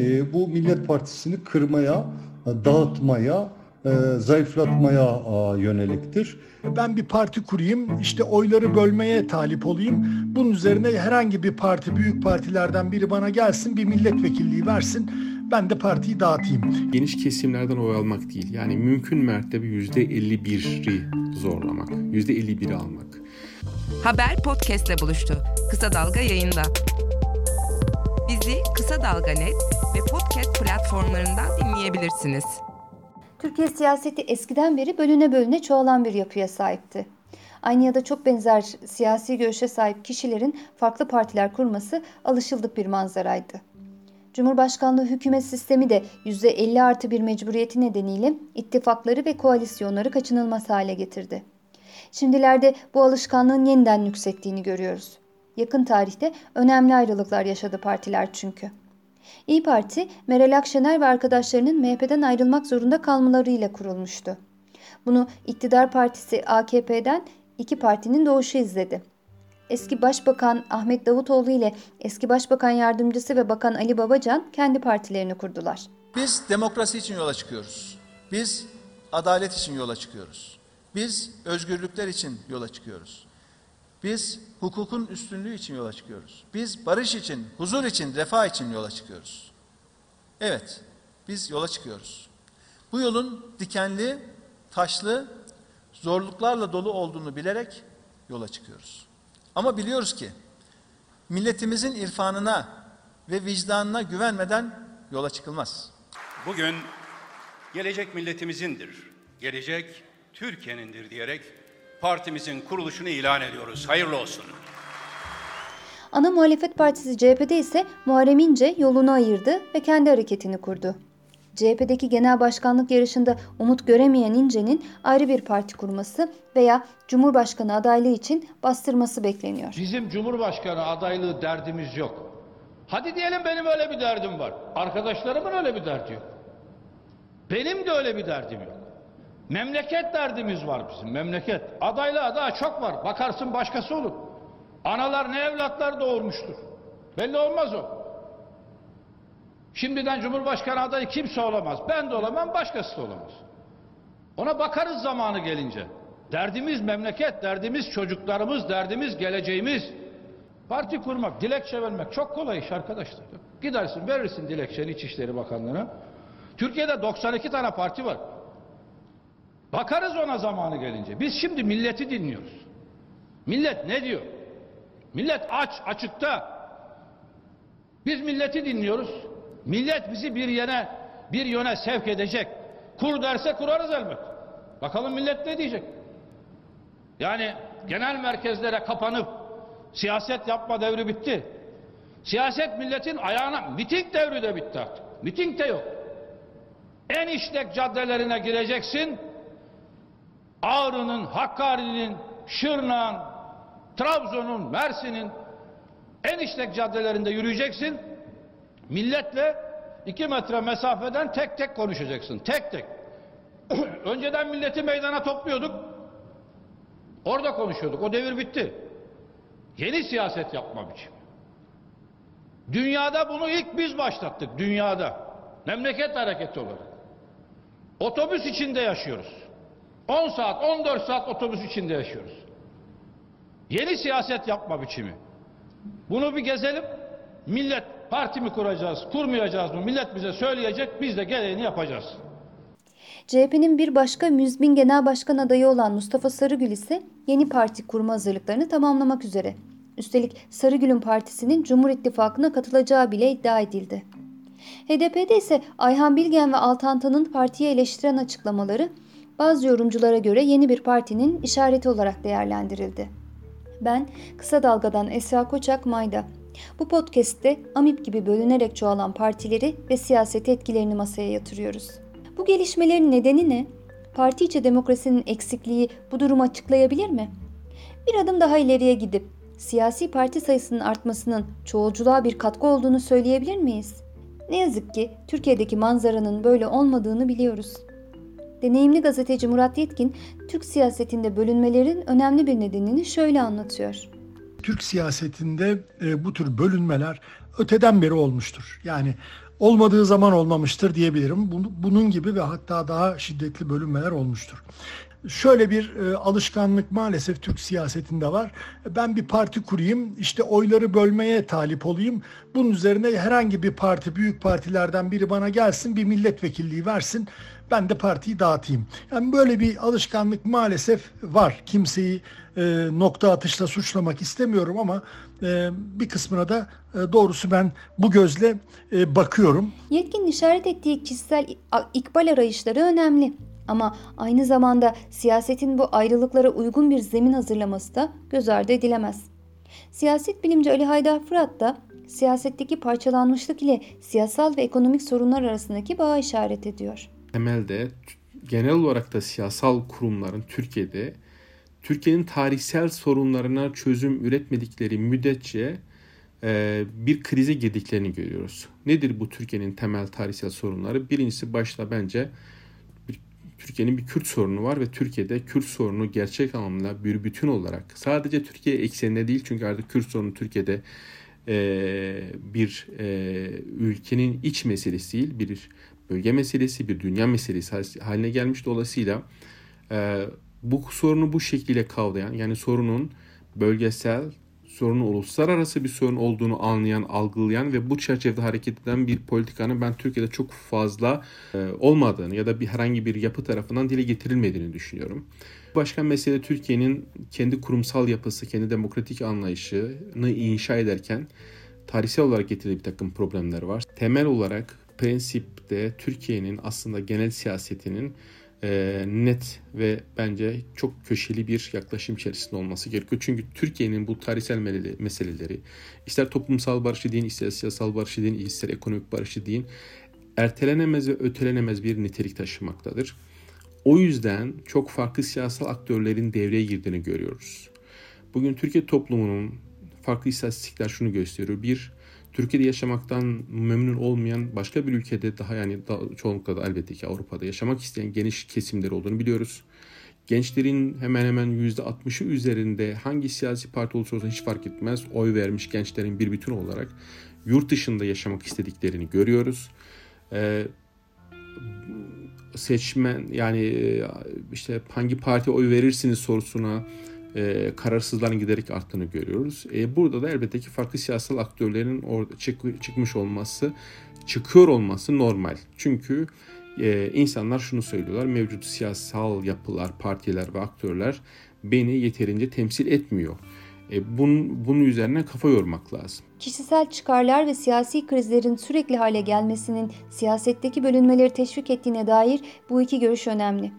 e, bu Millet Partisi'ni kırmaya, dağıtmaya, e, zayıflatmaya yöneliktir. Ben bir parti kurayım, işte oyları bölmeye talip olayım. Bunun üzerine herhangi bir parti, büyük partilerden biri bana gelsin, bir milletvekilliği versin. Ben de partiyi dağıtayım. Geniş kesimlerden oy almak değil. Yani mümkün mertebe %51'i zorlamak. %51'i almak. Haber podcastle buluştu. Kısa Dalga yayında. Kısa Dalga Net ve podcast platformlarından dinleyebilirsiniz. Türkiye siyaseti eskiden beri bölüne bölüne çoğalan bir yapıya sahipti. Aynı ya da çok benzer siyasi görüşe sahip kişilerin farklı partiler kurması alışıldık bir manzaraydı. Cumhurbaşkanlığı hükümet sistemi de %50 artı bir mecburiyeti nedeniyle ittifakları ve koalisyonları kaçınılmaz hale getirdi. Şimdilerde bu alışkanlığın yeniden yükselttiğini görüyoruz. Yakın tarihte önemli ayrılıklar yaşadı partiler çünkü. İyi Parti, Meral Akşener ve arkadaşlarının MHP'den ayrılmak zorunda kalmalarıyla kurulmuştu. Bunu iktidar partisi AKP'den iki partinin doğuşu izledi. Eski Başbakan Ahmet Davutoğlu ile eski Başbakan Yardımcısı ve Bakan Ali Babacan kendi partilerini kurdular. Biz demokrasi için yola çıkıyoruz. Biz adalet için yola çıkıyoruz. Biz özgürlükler için yola çıkıyoruz. Biz hukukun üstünlüğü için yola çıkıyoruz. Biz barış için, huzur için, refah için yola çıkıyoruz. Evet, biz yola çıkıyoruz. Bu yolun dikenli, taşlı, zorluklarla dolu olduğunu bilerek yola çıkıyoruz. Ama biliyoruz ki milletimizin irfanına ve vicdanına güvenmeden yola çıkılmaz. Bugün gelecek milletimizindir, gelecek Türkiye'nindir diyerek partimizin kuruluşunu ilan ediyoruz. Hayırlı olsun. Ana muhalefet partisi CHP'de ise Muharrem İnce yolunu ayırdı ve kendi hareketini kurdu. CHP'deki genel başkanlık yarışında umut göremeyen İnce'nin ayrı bir parti kurması veya Cumhurbaşkanı adaylığı için bastırması bekleniyor. Bizim Cumhurbaşkanı adaylığı derdimiz yok. Hadi diyelim benim öyle bir derdim var. Arkadaşlarımın öyle bir derdi yok. Benim de öyle bir derdim yok. Memleket derdimiz var bizim, memleket. Adaylığa daha çok var. Bakarsın başkası olur. Analar ne evlatlar doğurmuştur. Belli olmaz o. Şimdiden Cumhurbaşkanı adayı kimse olamaz. Ben de olamam, başkası da olamaz. Ona bakarız zamanı gelince. Derdimiz memleket, derdimiz çocuklarımız, derdimiz geleceğimiz. Parti kurmak, dilekçe vermek çok kolay iş arkadaşlar. Gidersin verirsin dilekçeni İçişleri Bakanlığı'na. Türkiye'de 92 tane parti var. Bakarız ona zamanı gelince. Biz şimdi milleti dinliyoruz. Millet ne diyor? Millet aç, açıkta. Biz milleti dinliyoruz. Millet bizi bir yere, bir yöne sevk edecek. Kur derse kurarız elbet. Bakalım millet ne diyecek? Yani genel merkezlere kapanıp siyaset yapma devri bitti. Siyaset milletin ayağına, miting devri de bitti artık. Miting de yok. En işlek caddelerine gireceksin, Ağrı'nın, Hakkari'nin, Şırnak'ın, Trabzon'un, Mersin'in en işlek caddelerinde yürüyeceksin. Milletle iki metre mesafeden tek tek konuşacaksın. Tek tek. Önceden milleti meydana topluyorduk. Orada konuşuyorduk. O devir bitti. Yeni siyaset yapma biçimi. Dünyada bunu ilk biz başlattık. Dünyada. Memleket hareketi olarak. Otobüs içinde yaşıyoruz. 10 saat, 14 saat otobüs içinde yaşıyoruz. Yeni siyaset yapma biçimi. Bunu bir gezelim. Millet parti mi kuracağız, kurmayacağız mı? Millet bize söyleyecek, biz de gereğini yapacağız. CHP'nin bir başka müzmin genel başkan adayı olan Mustafa Sarıgül ise yeni parti kurma hazırlıklarını tamamlamak üzere. Üstelik Sarıgül'ün partisinin Cumhur İttifakı'na katılacağı bile iddia edildi. HDP'de ise Ayhan Bilgen ve Altantan'ın partiye eleştiren açıklamaları bazı yorumculara göre yeni bir partinin işareti olarak değerlendirildi. Ben Kısa Dalga'dan Esra Koçak Mayda. Bu podcast'te AMİP gibi bölünerek çoğalan partileri ve siyaset etkilerini masaya yatırıyoruz. Bu gelişmelerin nedeni ne? Parti içi demokrasinin eksikliği bu durumu açıklayabilir mi? Bir adım daha ileriye gidip siyasi parti sayısının artmasının çoğulculuğa bir katkı olduğunu söyleyebilir miyiz? Ne yazık ki Türkiye'deki manzaranın böyle olmadığını biliyoruz. Deneyimli gazeteci Murat Yetkin, Türk siyasetinde bölünmelerin önemli bir nedenini şöyle anlatıyor. Türk siyasetinde e, bu tür bölünmeler öteden beri olmuştur. Yani olmadığı zaman olmamıştır diyebilirim. Bunun gibi ve hatta daha şiddetli bölünmeler olmuştur. Şöyle bir e, alışkanlık maalesef Türk siyasetinde var. Ben bir parti kurayım, işte oyları bölmeye talip olayım. Bunun üzerine herhangi bir parti, büyük partilerden biri bana gelsin, bir milletvekilliği versin. Ben de partiyi dağıtayım. Yani böyle bir alışkanlık maalesef var. Kimseyi e, nokta atışla suçlamak istemiyorum ama e, bir kısmına da e, doğrusu ben bu gözle e, bakıyorum. Yetkinin işaret ettiği kişisel ikbal arayışları önemli. Ama aynı zamanda siyasetin bu ayrılıklara uygun bir zemin hazırlaması da göz ardı edilemez. Siyaset bilimci Ali Haydar Fırat da siyasetteki parçalanmışlık ile siyasal ve ekonomik sorunlar arasındaki bağı işaret ediyor. Temelde genel olarak da siyasal kurumların Türkiye'de Türkiye'nin tarihsel sorunlarına çözüm üretmedikleri müddetçe e, bir krize girdiklerini görüyoruz. Nedir bu Türkiye'nin temel tarihsel sorunları? Birincisi başta bence Türkiye'nin bir Kürt sorunu var ve Türkiye'de Kürt sorunu gerçek anlamda bir bütün olarak sadece Türkiye ekseninde değil çünkü artık Kürt sorunu Türkiye'de e, bir e, ülkenin iç meselesi değil bir bölge meselesi bir dünya meselesi haline gelmiş dolayısıyla e, bu sorunu bu şekilde kavrayan yani sorunun bölgesel sorunun uluslararası bir sorun olduğunu anlayan, algılayan ve bu çerçevede hareket eden bir politikanın ben Türkiye'de çok fazla e, olmadığını ya da bir herhangi bir yapı tarafından dile getirilmediğini düşünüyorum. Başka mesele Türkiye'nin kendi kurumsal yapısı, kendi demokratik anlayışını inşa ederken tarihsel olarak getirdiği bir takım problemler var. Temel olarak prensipte Türkiye'nin aslında genel siyasetinin e, net ve bence çok köşeli bir yaklaşım içerisinde olması gerekiyor. Çünkü Türkiye'nin bu tarihsel meseleleri ister toplumsal barışı deyin, ister siyasal barışı deyin, ister ekonomik barışı deyin ertelenemez ve ötelenemez bir nitelik taşımaktadır. O yüzden çok farklı siyasal aktörlerin devreye girdiğini görüyoruz. Bugün Türkiye toplumunun farklı istatistikler şunu gösteriyor. Bir, Türkiye'de yaşamaktan memnun olmayan başka bir ülkede daha yani daha, çoğunlukla da elbette ki Avrupa'da yaşamak isteyen geniş kesimler olduğunu biliyoruz. Gençlerin hemen hemen %60'ı üzerinde hangi siyasi parti olursa olsun hiç fark etmez oy vermiş gençlerin bir bütün olarak yurt dışında yaşamak istediklerini görüyoruz. Ee, seçmen yani e, işte hangi parti oy verirsiniz sorusuna e, kararsızların giderek arttığını görüyoruz. E, burada da elbette ki farklı siyasal aktörlerin orada çık, çıkmış olması, çıkıyor olması normal. Çünkü e, insanlar şunu söylüyorlar, mevcut siyasal yapılar, partiler ve aktörler beni yeterince temsil etmiyor. E, bunun, bunun üzerine kafa yormak lazım. Kişisel çıkarlar ve siyasi krizlerin sürekli hale gelmesinin siyasetteki bölünmeleri teşvik ettiğine dair bu iki görüş önemli.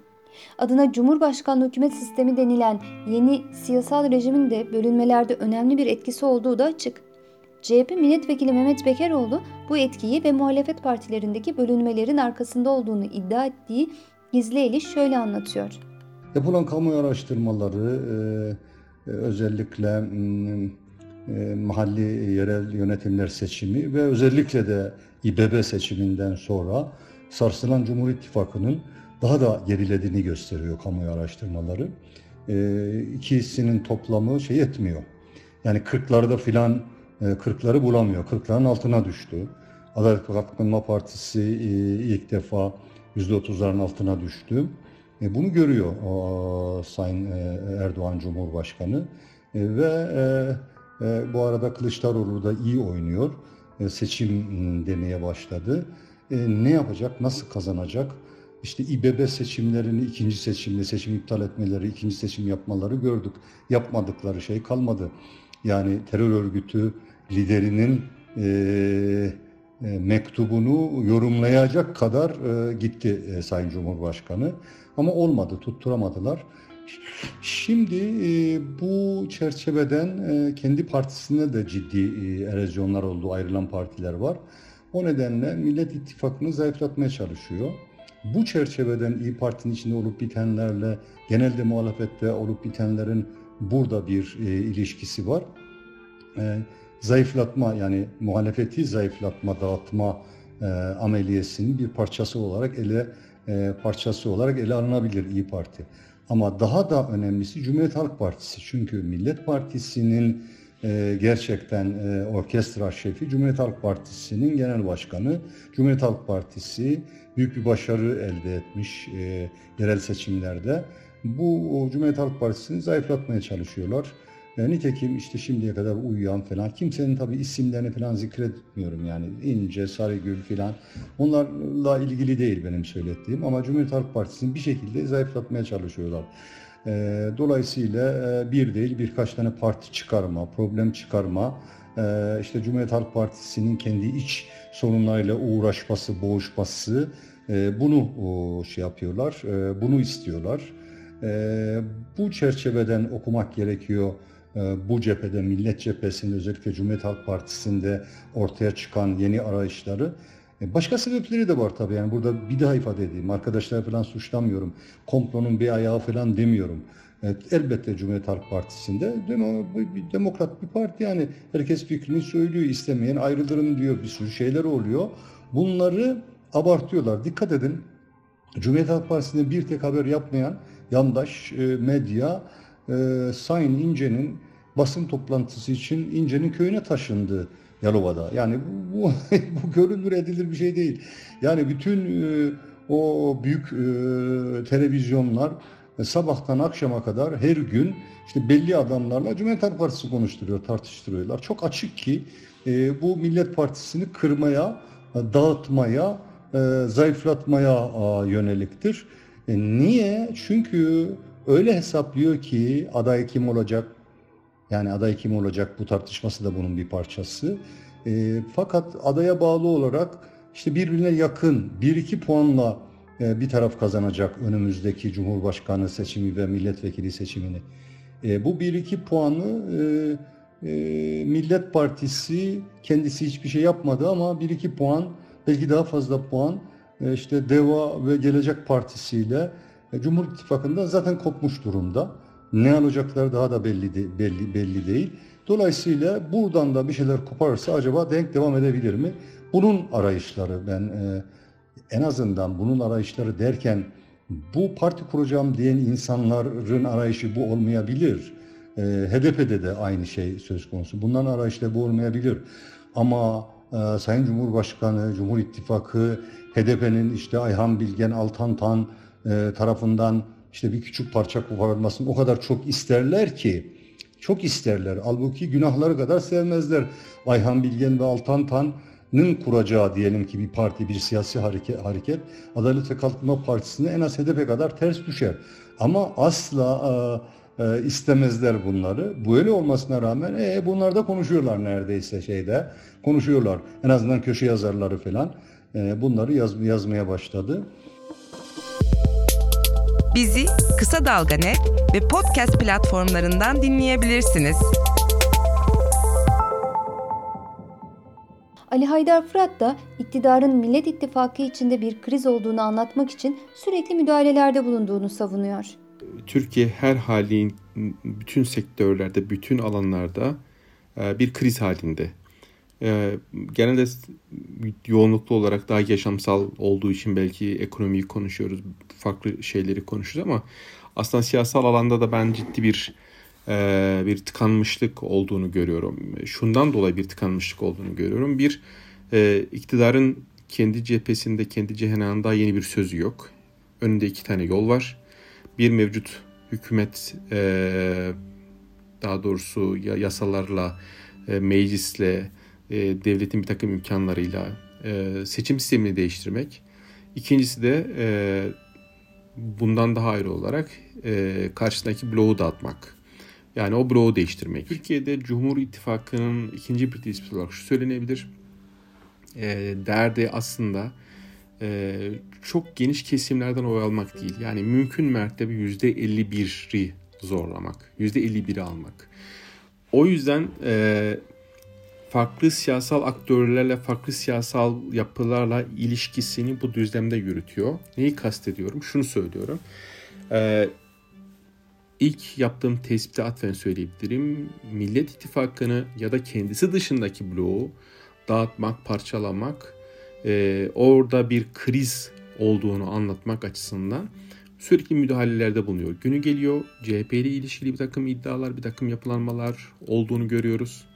Adına Cumhurbaşkanlığı hükümet sistemi denilen yeni siyasal rejimin de bölünmelerde önemli bir etkisi olduğu da açık. CHP milletvekili Mehmet Bekeroğlu bu etkiyi ve muhalefet partilerindeki bölünmelerin arkasında olduğunu iddia ettiği gizli eli şöyle anlatıyor. Yapılan kamu araştırmaları e, e, özellikle e, mahalli yerel yönetimler seçimi ve özellikle de İBB seçiminden sonra sarsılan Cumhur İttifakı'nın daha da gerilediğini gösteriyor kamuoyu araştırmaları. E, ikisinin toplamı şey etmiyor. Yani 40'larda filan e, 40'ları bulamıyor. 40'ların altına düştü. Adalet ve Kalkınma Partisi e, ilk defa %30'ların altına düştü. E, bunu görüyor Sayın e, Erdoğan Cumhurbaşkanı. E, ve e, e, bu arada Kılıçdaroğlu da iyi oynuyor. E, seçim demeye başladı. E, ne yapacak, nasıl kazanacak? İşte İBB seçimlerini ikinci seçimle seçim iptal etmeleri, ikinci seçim yapmaları gördük. Yapmadıkları şey kalmadı. Yani terör örgütü liderinin e, e, mektubunu yorumlayacak kadar e, gitti e, Sayın Cumhurbaşkanı. Ama olmadı, tutturamadılar. Şimdi e, bu çerçeveden e, kendi partisinde de ciddi e, erozyonlar oldu, ayrılan partiler var. O nedenle Millet İttifakı'nı zayıflatmaya çalışıyor. Bu çerçeveden İyi Parti'nin içinde olup bitenlerle genelde muhalefette olup bitenlerin burada bir e, ilişkisi var. E, zayıflatma yani muhalefeti zayıflatma, dağıtma e, ameliyesinin bir parçası olarak ele e, parçası olarak ele alınabilir İyi Parti. Ama daha da önemlisi Cumhuriyet Halk Partisi. Çünkü Millet Partisi'nin e, gerçekten e, orkestra şefi Cumhuriyet Halk Partisi'nin genel başkanı. Cumhuriyet Halk Partisi büyük bir başarı elde etmiş e, yerel seçimlerde. Bu o, Cumhuriyet Halk Partisi'ni zayıflatmaya çalışıyorlar. E, nitekim işte şimdiye kadar uyuyan falan kimsenin tabi isimlerini falan zikretmiyorum yani İnce, Sarıgül falan onlarla ilgili değil benim söylediğim ama Cumhuriyet Halk Partisi'ni bir şekilde zayıflatmaya çalışıyorlar. E, dolayısıyla e, bir değil birkaç tane parti çıkarma, problem çıkarma, e, işte Cumhuriyet Halk Partisi'nin kendi iç sorunlarıyla uğraşması, boğuşması e, bunu o, şey yapıyorlar, e, bunu istiyorlar. E, bu çerçeveden okumak gerekiyor bu cephede Millet Cephesi'nde özellikle Cumhuriyet Halk Partisi'nde ortaya çıkan yeni arayışları Başka sebepleri de var tabii yani burada bir daha ifade edeyim. Arkadaşlar falan suçlamıyorum. Komplonun bir ayağı falan demiyorum. Evet, elbette Cumhuriyet Halk Partisi'nde demokrat bir parti yani herkes fikrini söylüyor istemeyen ayrılırım diyor bir sürü şeyler oluyor. Bunları abartıyorlar. Dikkat edin Cumhuriyet Halk Partisi'nde bir tek haber yapmayan yandaş e, medya e, Sayın İnce'nin basın toplantısı için İnce'nin köyüne taşındı Yalova'da. Yani bu, bu, bu görülür edilir bir şey değil. Yani bütün e, o büyük e, televizyonlar e, sabahtan akşama kadar her gün işte belli adamlarla Cumhuriyet Halk Partisi konuşturuyor, tartıştırıyorlar. Çok açık ki e, bu Millet Partisi'ni kırmaya, dağıtmaya, e, zayıflatmaya a, yöneliktir. E, niye? Çünkü öyle hesaplıyor ki aday kim olacak? Yani aday kim olacak bu tartışması da bunun bir parçası. E, fakat adaya bağlı olarak işte birbirine yakın 1-2 puanla e, bir taraf kazanacak önümüzdeki Cumhurbaşkanı seçimi ve milletvekili seçimini. E, bu 1-2 puanı e, e, Millet Partisi kendisi hiçbir şey yapmadı ama 1-2 puan belki daha fazla puan e, işte DEVA ve Gelecek Partisi ile e, Cumhur İttifakı'ndan zaten kopmuş durumda. Ne alacakları daha da belli de, belli belli değil. Dolayısıyla buradan da bir şeyler koparırsa acaba denk devam edebilir mi? Bunun arayışları ben e, en azından bunun arayışları derken bu parti kuracağım diyen insanların arayışı bu olmayabilir. E, HDP'de de aynı şey söz konusu. Bunların arayışları bu olmayabilir. Ama e, Sayın Cumhurbaşkanı, Cumhur İttifakı, HDP'nin işte Ayhan Bilgen, Altan Tan, e, tarafından işte bir küçük parça koparılmasını o kadar çok isterler ki çok isterler. Halbuki günahları kadar sevmezler. Ayhan Bilgen ve Altan Tan'ın kuracağı diyelim ki bir parti, bir siyasi hareket, hareket Adalet ve Kalkınma Partisi'ne en az hedefe kadar ters düşer. Ama asla e, e, istemezler bunları. Böyle olmasına rağmen e, bunlar da konuşuyorlar neredeyse şeyde. Konuşuyorlar. En azından köşe yazarları falan e, bunları yaz, yazmaya başladı. Bizi Kısa Dalga Net ve podcast platformlarından dinleyebilirsiniz. Ali Haydar Fırat da iktidarın Millet İttifakı içinde bir kriz olduğunu anlatmak için sürekli müdahalelerde bulunduğunu savunuyor. Türkiye her halin bütün sektörlerde, bütün alanlarda e, bir kriz halinde. E, genelde yoğunluklu olarak daha yaşamsal olduğu için belki ekonomiyi konuşuyoruz, farklı şeyleri konuşuyoruz ama aslında siyasal alanda da ben ciddi bir e, bir tıkanmışlık olduğunu görüyorum. Şundan dolayı bir tıkanmışlık olduğunu görüyorum. Bir, e, iktidarın kendi cephesinde, kendi cehenneminde yeni bir sözü yok. Önünde iki tane yol var. Bir mevcut hükümet e, daha doğrusu yasalarla, e, meclisle, e, devletin bir takım imkanlarıyla e, seçim sistemini değiştirmek. İkincisi de e, bundan daha ayrı olarak karşısındaki bloğu dağıtmak. Yani o bloğu değiştirmek. Türkiye'de Cumhur İttifakı'nın ikinci tespit olarak şu söylenebilir. E, derdi aslında çok geniş kesimlerden oy almak değil. Yani mümkün mertebe %51'i zorlamak. %51'i almak. O yüzden farklı siyasal aktörlerle, farklı siyasal yapılarla ilişkisini bu düzlemde yürütüyor. Neyi kastediyorum? Şunu söylüyorum. Ee, ilk yaptığım tespite atfen söyleyebilirim. Millet İttifakı'nı ya da kendisi dışındaki bloğu dağıtmak, parçalamak, e, orada bir kriz olduğunu anlatmak açısından sürekli müdahalelerde bulunuyor. Günü geliyor CHP ile ilişkili bir takım iddialar, bir takım yapılanmalar olduğunu görüyoruz.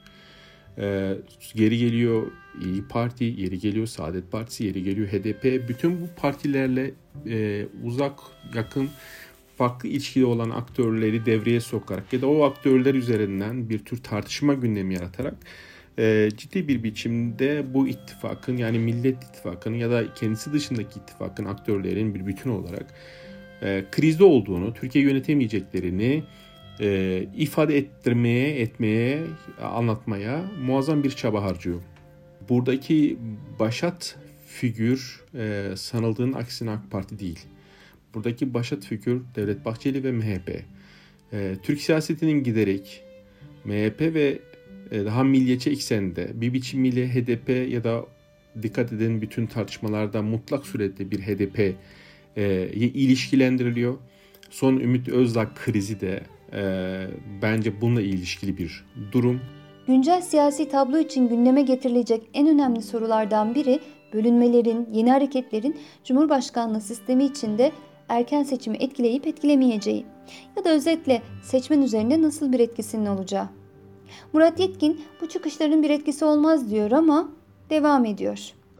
Ee, geri geliyor İyi Parti, yeri geliyor Saadet Partisi, yeri geliyor HDP. Bütün bu partilerle e, uzak, yakın, farklı ilişkili olan aktörleri devreye sokarak ya da o aktörler üzerinden bir tür tartışma gündemi yaratarak e, ciddi bir biçimde bu ittifakın yani Millet İttifakı'nın ya da kendisi dışındaki ittifakın aktörlerin bir bütün olarak e, krizde olduğunu, Türkiye yönetemeyeceklerini e, ifade ettirmeye, etmeye, anlatmaya muazzam bir çaba harcıyor. Buradaki başat figür e, sanıldığın aksine AK Parti değil. Buradaki başat figür Devlet Bahçeli ve MHP. E, Türk siyasetinin giderek MHP ve e, daha milliyetçi eksende bir biçimiyle HDP ya da dikkat edin bütün tartışmalarda mutlak surette bir HDP e, ilişkilendiriliyor. Son Ümit Özdağ krizi de e, bence bununla ilişkili bir durum. Güncel siyasi tablo için gündeme getirilecek en önemli sorulardan biri bölünmelerin, yeni hareketlerin Cumhurbaşkanlığı sistemi içinde erken seçimi etkileyip etkilemeyeceği ya da özetle seçmen üzerinde nasıl bir etkisinin olacağı. Murat Yetkin bu çıkışların bir etkisi olmaz diyor ama devam ediyor.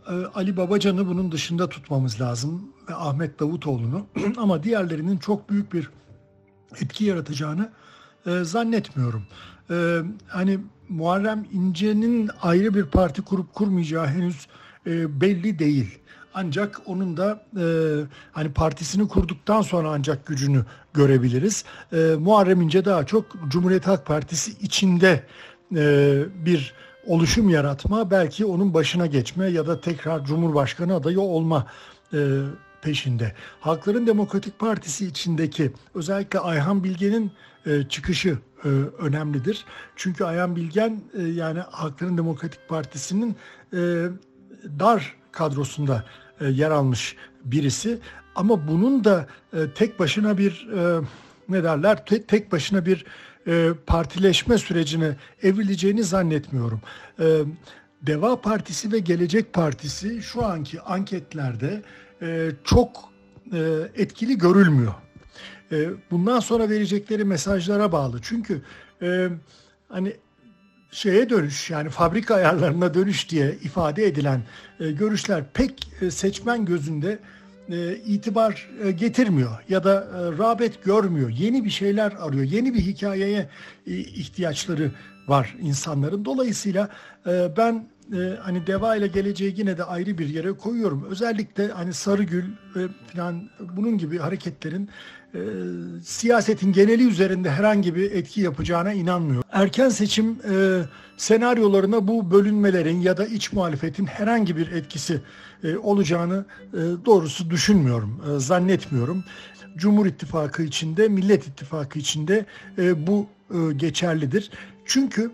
Ee, Ali Babacan'ı bunun dışında tutmamız lazım ve Ahmet Davutoğlu'nu ama diğerlerinin çok büyük bir etki yaratacağını e, zannetmiyorum. E, hani Muharrem İnce'nin ayrı bir parti kurup kurmayacağı henüz e, belli değil. Ancak onun da e, hani partisini kurduktan sonra ancak gücünü görebiliriz. E, Muharrem İnce daha çok Cumhuriyet Halk Partisi içinde e, bir oluşum yaratma, belki onun başına geçme ya da tekrar Cumhurbaşkanı adayı olma e, peşinde. Halkların Demokratik Partisi içindeki özellikle Ayhan Bilge'nin e, çıkışı e, önemlidir. Çünkü Ayhan Bilgen e, yani Halkların Demokratik Partisi'nin dar kadrosunda yer almış birisi. Ama bunun da tek başına bir ne derler te, tek başına bir partileşme sürecine evrileceğini zannetmiyorum. Deva Partisi ve Gelecek Partisi şu anki anketlerde e, çok e, etkili görülmüyor. E, bundan sonra verecekleri mesajlara bağlı. Çünkü hani şeye dönüş yani fabrika ayarlarına dönüş diye ifade edilen görüşler pek seçmen gözünde itibar getirmiyor ya da rağbet görmüyor. Yeni bir şeyler arıyor. Yeni bir hikayeye ihtiyaçları var insanların. Dolayısıyla ben e, hani deva ile geleceği yine de ayrı bir yere koyuyorum. Özellikle hani Sarıgül e, falan bunun gibi hareketlerin e, siyasetin geneli üzerinde herhangi bir etki yapacağına inanmıyor. Erken seçim e, senaryolarına bu bölünmelerin ya da iç muhalefetin herhangi bir etkisi e, olacağını e, doğrusu düşünmüyorum, e, zannetmiyorum. Cumhur İttifakı içinde, Millet İttifakı içinde e, bu e, geçerlidir. Çünkü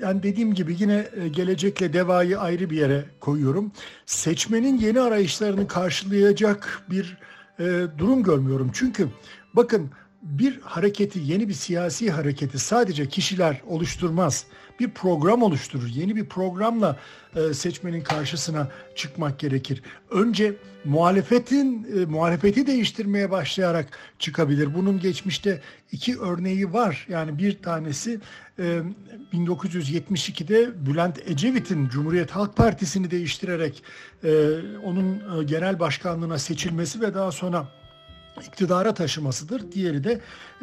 yani dediğim gibi yine e, gelecekle devayı ayrı bir yere koyuyorum. Seçmenin yeni arayışlarını karşılayacak bir e, durum görmüyorum. Çünkü bakın bir hareketi, yeni bir siyasi hareketi sadece kişiler oluşturmaz. Bir program oluşturur. Yeni bir programla e, seçmenin karşısına çıkmak gerekir. Önce muhalefetin e, muhalefeti değiştirmeye başlayarak çıkabilir. Bunun geçmişte iki örneği var. Yani bir tanesi e, 1972'de Bülent Ecevit'in Cumhuriyet Halk Partisi'ni değiştirerek e, onun e, genel başkanlığına seçilmesi ve daha sonra iktidara taşımasıdır. Diğeri de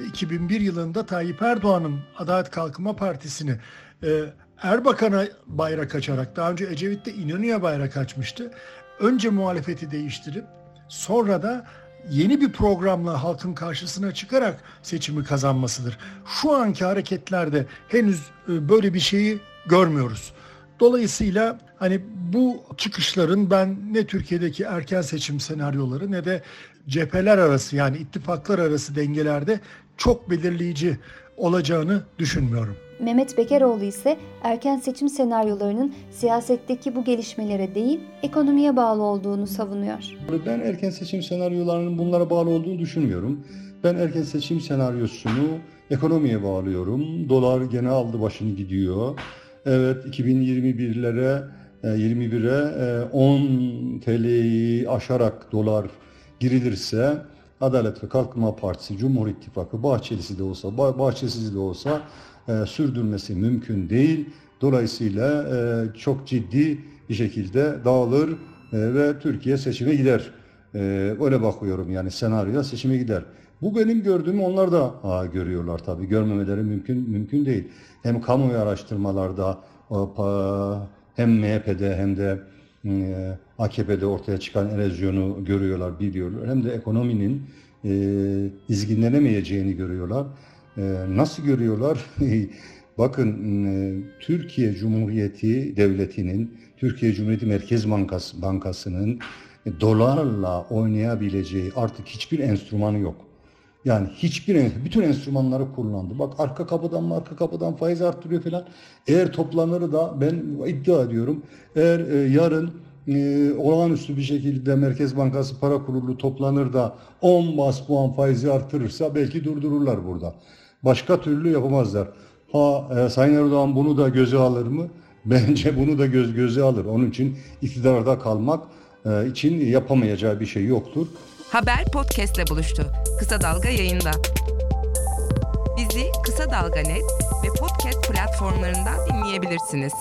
2001 yılında Tayyip Erdoğan'ın Adalet Kalkınma Partisi'ni e, Erbakan'a bayrak açarak, daha önce Ecevit de İnönü'ye bayrak açmıştı. Önce muhalefeti değiştirip sonra da yeni bir programla halkın karşısına çıkarak seçimi kazanmasıdır. Şu anki hareketlerde henüz e, böyle bir şeyi görmüyoruz. Dolayısıyla hani bu çıkışların ben ne Türkiye'deki erken seçim senaryoları ne de cepheler arası yani ittifaklar arası dengelerde çok belirleyici olacağını düşünmüyorum. Mehmet Bekeroğlu ise erken seçim senaryolarının siyasetteki bu gelişmelere değil ekonomiye bağlı olduğunu savunuyor. Ben erken seçim senaryolarının bunlara bağlı olduğunu düşünmüyorum. Ben erken seçim senaryosunu ekonomiye bağlıyorum. Dolar gene aldı başını gidiyor. Evet 2021'lere 21'e 10 TL'yi aşarak dolar girilirse Adalet ve Kalkınma Partisi, Cumhur İttifakı, Bahçelisi de olsa, bah- Bahçesiz de olsa e, sürdürmesi mümkün değil. Dolayısıyla e, çok ciddi bir şekilde dağılır e, ve Türkiye seçime gider. E, öyle bakıyorum yani senaryoya seçime gider. Bu benim gördüğüm onlar da aa, görüyorlar tabii. Görmemeleri mümkün mümkün değil. Hem kamuoyu araştırmalarda hem MHP'de hem de e, AKP'de ortaya çıkan erozyonu görüyorlar, biliyorlar. Hem de ekonominin e, izginlenemeyeceğini görüyorlar. Nasıl görüyorlar? Bakın e, Türkiye Cumhuriyeti Devleti'nin, Türkiye Cumhuriyeti Merkez Bankası, Bankası'nın dolarla oynayabileceği artık hiçbir enstrümanı yok. Yani hiçbir bütün enstrümanları kullandı. Bak arka kapıdan mı arka kapıdan faiz arttırıyor falan. Eğer toplanır da ben iddia ediyorum. Eğer e, yarın e, olağanüstü bir şekilde Merkez Bankası Para Kurulu toplanır da 10 bas puan faizi artırırsa belki durdururlar burada. Başka türlü yapamazlar. Ha e, Sayın Erdoğan bunu da göze alır mı? Bence bunu da göz göze alır. Onun için iktidarda kalmak e, için yapamayacağı bir şey yoktur. Haber podcastle buluştu. Kısa Dalga yayında. Bizi Kısa Dalga Net ve podcast platformlarından dinleyebilirsiniz.